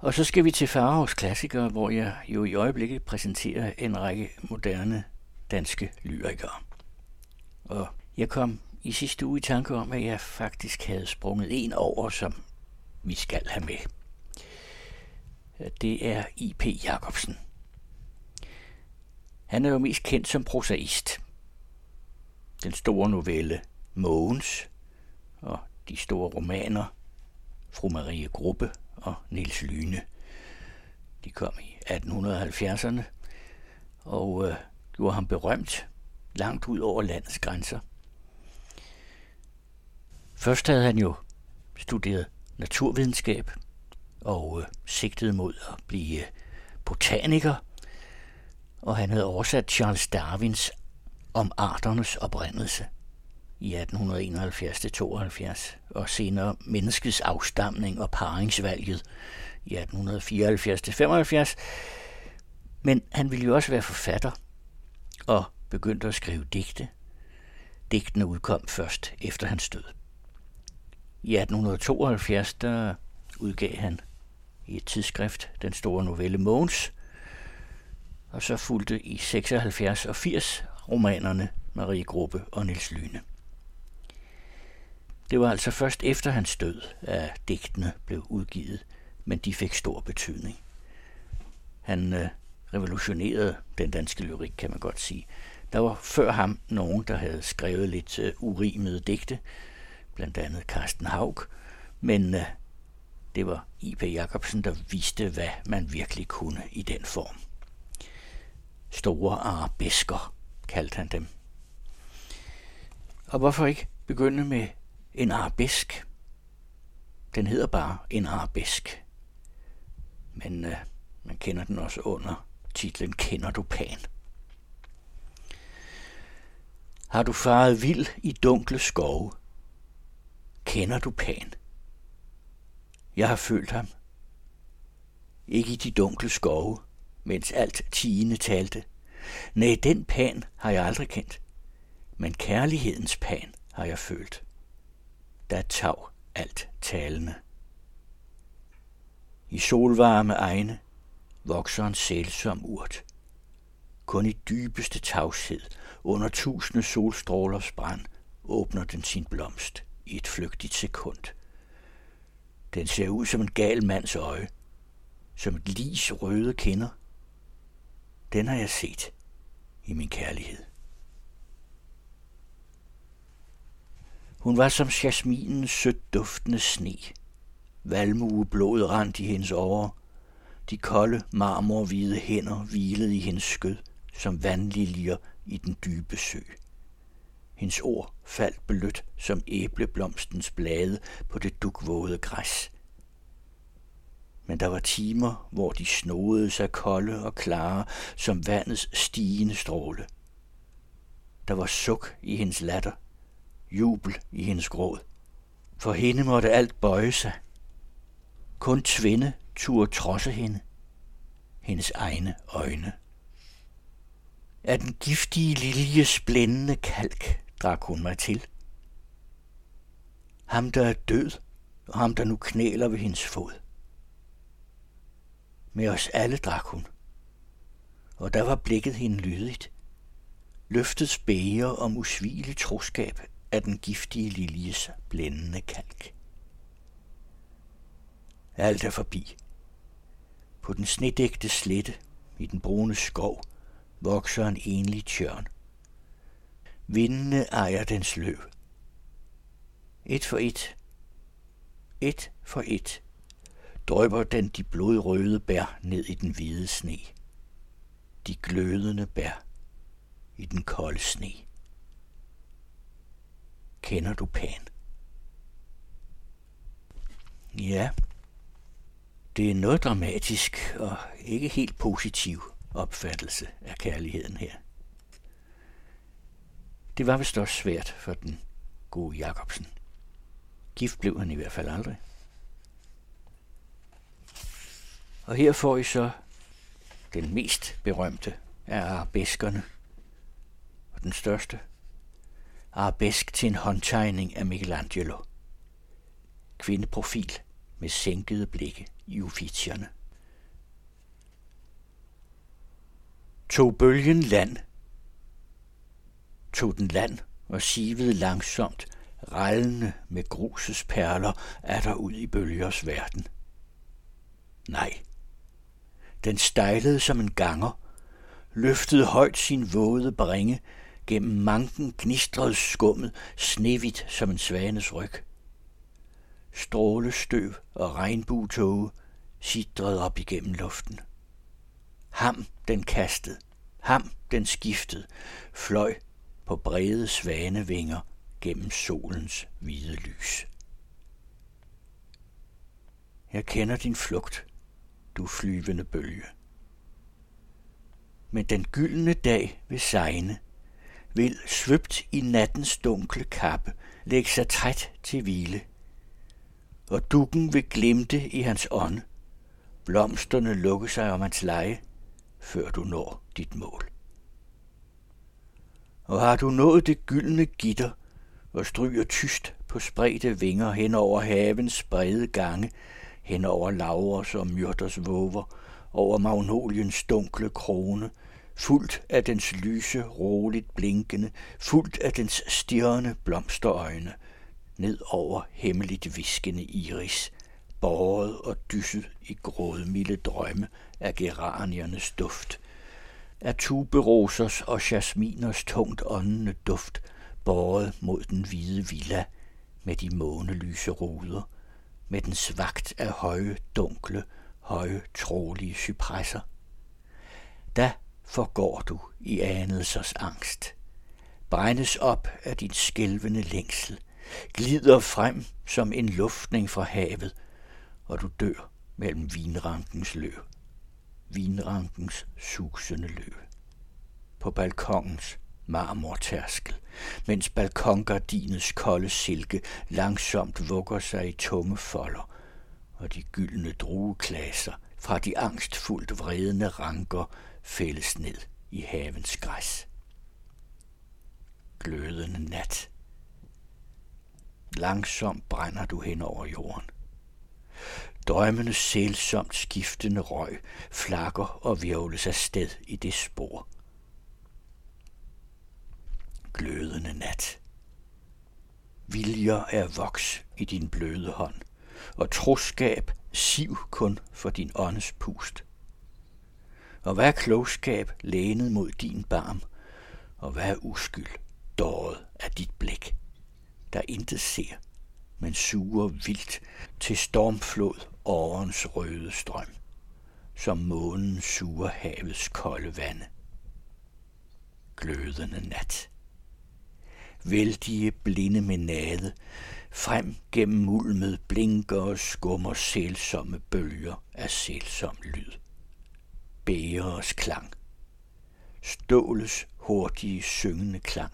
Og så skal vi til Farahs klassikere, hvor jeg jo i øjeblikket præsenterer en række moderne danske lyrikere. Og jeg kom i sidste uge i tanke om, at jeg faktisk havde sprunget en over, som vi skal have med. Det er I.P. Jacobsen. Han er jo mest kendt som prosaist. Den store novelle Mogens og de store romaner Fru Marie Gruppe og Niels Lyne. De kom i 1870'erne og øh, gjorde ham berømt langt ud over landets grænser. Først havde han jo studeret naturvidenskab og øh, sigtede mod at blive øh, botaniker, og han havde oversat Charles Darwins om arternes oprindelse i 1871-72, og senere menneskets afstamning og paringsvalget i 1874-75. Men han ville jo også være forfatter, og begyndte at skrive digte. Digtene udkom først efter hans død. I 1872 der udgav han i et tidsskrift den store novelle Måns, og så fulgte i 76 og 80 romanerne Marie Gruppe og Niels Lyne. Det var altså først efter hans død, at digtene blev udgivet, men de fik stor betydning. Han øh, revolutionerede den danske lyrik, kan man godt sige. Der var før ham nogen, der havde skrevet lidt øh, urimede digte, blandt andet Carsten Haug, men øh, det var I.P. Jacobsen, der viste, hvad man virkelig kunne i den form. Store arabesker, kaldte han dem. Og hvorfor ikke begynde med en arabesk? Den hedder bare en arabesk. Men øh, man kender den også under titlen Kender du Pan? Har du faret vild i dunkle skove? Kender du Pan? Jeg har følt ham. Ikke i de dunkle skove, mens alt tiende talte. Nej, den pan har jeg aldrig kendt. Men kærlighedens pan har jeg følt. Der tav alt talende. I solvarme egne vokser en sælsom urt. Kun i dybeste tavshed, under tusinde solstrålers brand, åbner den sin blomst i et flygtigt sekund. Den ser ud som en gal mands øje, som et lis røde kinder. Den har jeg set i min kærlighed. Hun var som jasminens sødt duftende sne. blod rent i hendes over. De kolde, marmorhvide hænder hvilede i hendes skød, som vandliljer i den dybe sø. Hendes ord faldt blødt som æbleblomstens blade på det dukvåde græs. Men der var timer, hvor de snodede sig kolde og klare som vandets stigende stråle. Der var suk i hendes latter, jubel i hendes gråd. For hende måtte alt bøje sig. Kun tvinde turde trodse hende. Hendes egne øjne. Af den giftige liljes blændende kalk drak hun mig til. Ham, der er død, og ham, der nu knæler ved hendes fod. Med os alle drak hun, og der var blikket hende lydigt. Løftet spæger om usvigelig troskab af den giftige liljes blændende kalk. Alt er forbi. På den snedægte slette i den brune skov vokser en enlig tjørn. Vindene ejer dens løv. Et for et, et for et, drøber den de blodrøde bær ned i den hvide sne. De glødende bær i den kolde sne. Kender du Pan? Ja, det er noget dramatisk og ikke helt positiv opfattelse af kærligheden her. Det var vist også svært for den gode Jacobsen. Gift blev han i hvert fald aldrig. Og her får I så den mest berømte af arabeskerne, og den største arabesk til en håndtegning af Michelangelo. Kvindeprofil med sænkede blikke i ufitierne. Tog bølgen land, tog den land og sivede langsomt, rallende med grusets perler, er der ud i bølgers verden. Nej, den stejlede som en ganger, løftede højt sin våde bringe, gennem manken gnistrede skummet, snevigt som en svanes ryg. Strålestøv og regnbuetåge sidrede op igennem luften. Ham den kastede, ham den skiftede, fløj på brede svanevinger gennem solens hvide lys. Jeg kender din flugt, du flyvende bølge. Men den gyldne dag vil sejne, vil svøbt i nattens dunkle kappe lægge sig træt til hvile. Og dukken vil glimte i hans ånd. Blomsterne lukke sig om hans leje, før du når dit mål. Og har du nået det gyldne gitter, og stryger tyst på spredte vinger hen over havens brede gange, hen over lavers og myrters våver, over magnoliens dunkle krone, fuldt af dens lyse, roligt blinkende, fuldt af dens stirrende blomsterøjne, ned over hemmeligt viskende iris, båret og dysset i grådmilde drømme af geraniernes duft, af tuberosers og jasminers tungt åndende duft, båret mod den hvide villa med de månelyse ruder, med den svagt af høje, dunkle, høje, trolige cypresser. Da forgår du i anelsers angst, brændes op af din skælvende længsel, glider frem som en luftning fra havet, og du dør mellem vinrankens løv. vinrankens susende løv. På balkongens marmortærskel, mens balkongardinets kolde silke langsomt vugger sig i tunge folder, og de gyldne drueklaser fra de angstfuldt vredende ranker fældes ned i havens græs. Glødende nat. Langsomt brænder du hen over jorden. Drømmende sælsomt skiftende røg flakker og virvles af sted i det spor – glødende nat. Viljer er voks i din bløde hånd, og troskab siv kun for din åndes pust. Og hvad er klogskab lænet mod din barm, og hvad er uskyld dåret af dit blik, der intet ser, men suger vildt til stormflod årens røde strøm, som månen suger havets kolde vande. Glødende nat vældige blinde menade, frem gennem mulmet blinker og skummer sælsomme bølger af sælsom lyd. Bæres klang. Ståles hurtige syngende klang.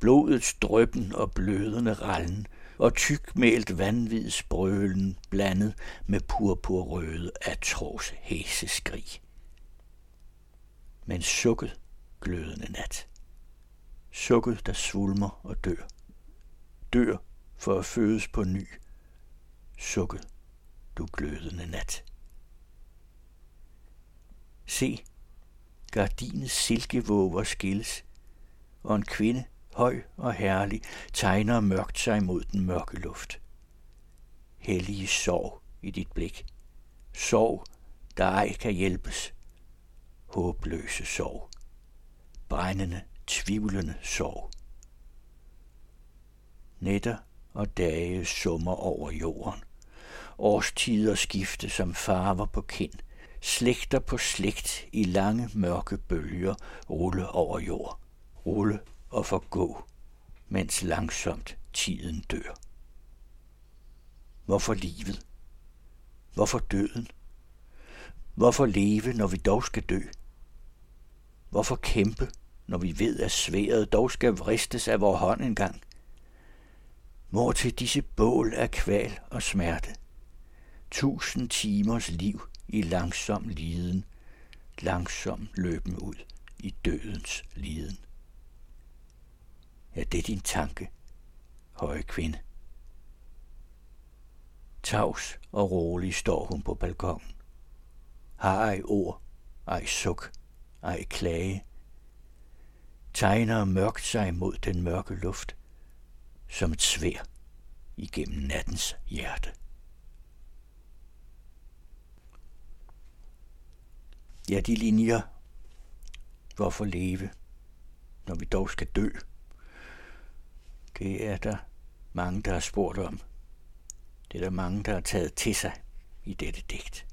Blodets drøbben og blødende rallen og tykmælt vanvids brølen blandet med purpurrøde atros hæse skrig. Men sukket glødende nat sukket, der svulmer og dør. Dør for at fødes på ny. Sukket, du glødende nat. Se, gardinets silkevåger skilles, og en kvinde, høj og herlig, tegner mørkt sig mod den mørke luft. Hellige sorg i dit blik. Sorg, der ej kan hjælpes. Håbløse sorg. Brændende tvivlende sorg. Nætter og dage summer over jorden. Årstider skifte som farver på kind. Slægter på slægt i lange mørke bølger rulle over jord. Rulle og forgå, mens langsomt tiden dør. Hvorfor livet? Hvorfor døden? Hvorfor leve, når vi dog skal dø? Hvorfor kæmpe, når vi ved, at sværet dog skal vristes af vor hånd engang. Hvor til disse bål af kval og smerte. Tusind timers liv i langsom liden, langsom løben ud i dødens liden. Er det din tanke, høje kvinde. Tavs og rolig står hun på balkongen. Har ej ord, ej suk, ej klage. Tegner mørkt sig mod den mørke luft, som et svær igennem nattens hjerte. Ja, de linjer. Hvorfor leve, når vi dog skal dø? Det er der mange, der har spurgt om. Det er der mange, der har taget til sig i dette digt.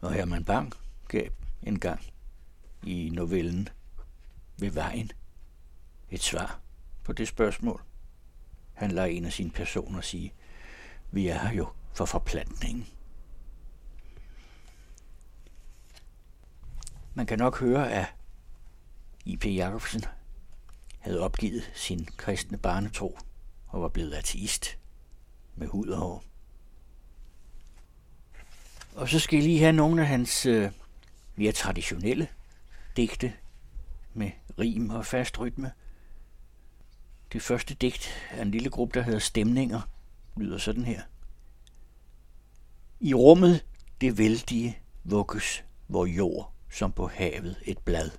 Og Herman Bang gav en gang i novellen ved vejen et svar på det spørgsmål. Han lader en af sine personer sige, vi er her jo for forplantningen. Man kan nok høre, at I.P. Jacobsen havde opgivet sin kristne barnetro og var blevet ateist med hud og hår. Og så skal jeg lige have nogle af hans øh, mere traditionelle digte med rim og fast rytme. Det første digt af en lille gruppe, der hedder Stemninger, lyder sådan her. I rummet det vældige vugges, hvor jord som på havet et blad.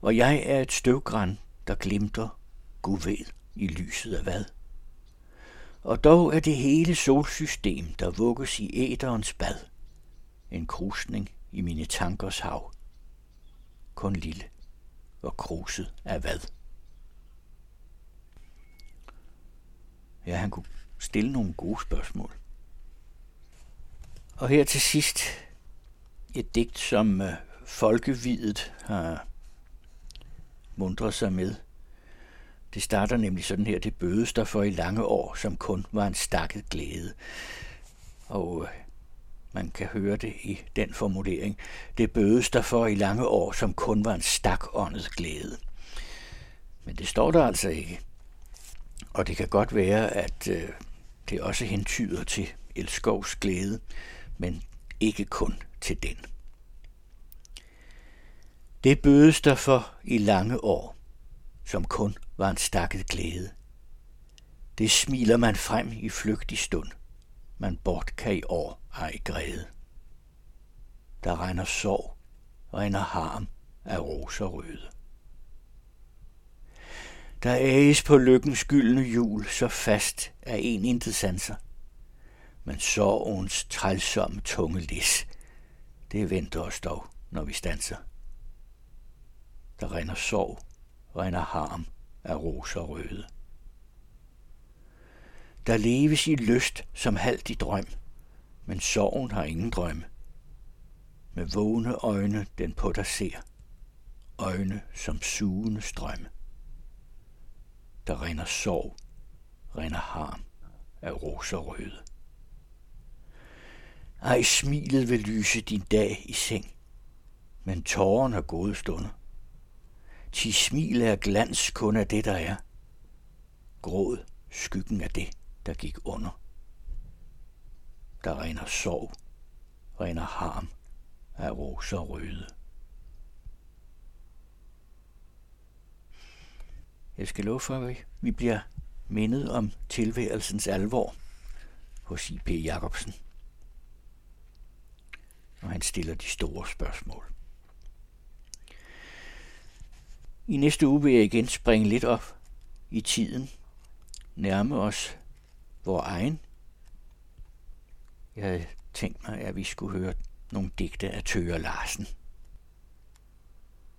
Og jeg er et støvgræn, der glimter, Gud ved, i lyset af hvad. Og dog er det hele solsystem, der vugges i æderens bad. En krusning i mine tankers hav. Kun lille og kruset af hvad. Ja, han kunne stille nogle gode spørgsmål. Og her til sidst et digt, som øh, folkevidet har mundret sig med. Det starter nemlig sådan her, det bødes der for i lange år, som kun var en stakket glæde. Og øh, man kan høre det i den formulering. Det bødes der for i lange år, som kun var en stakåndet glæde. Men det står der altså ikke. Og det kan godt være, at øh, det også hentyder til Elskovs glæde, men ikke kun til den. Det bødes der for i lange år, som kun var en stakket glæde. Det smiler man frem i flygtig stund, man bort kan i år ej græde. Der regner sorg, regner harm af roser røde. Der æges på lykkens gyldne jul så fast af en intet sanser, men sorgens trælsomme tunge lis, det venter os dog, når vi stanser. Der render sorg, render harm af roser røde. Der leves i lyst som halvt i drøm, men sorgen har ingen drøm. Med vågne øjne den på dig ser, øjne som sugende strømme. Der render sorg, render harm af roser røde. Ej, smilet vil lyse din dag i seng, men tåren er gode stunder. Ti smil er glans kun af det, der er. Gråd skyggen af det, der gik under. Der regner sorg, regner harm af roser røde. Jeg skal love for, at vi bliver mindet om tilværelsens alvor hos I.P. Jacobsen når han stiller de store spørgsmål. I næste uge vil jeg igen springe lidt op i tiden, nærme os vores egen. Jeg havde tænkt mig, at vi skulle høre nogle digte af Tøger Larsen.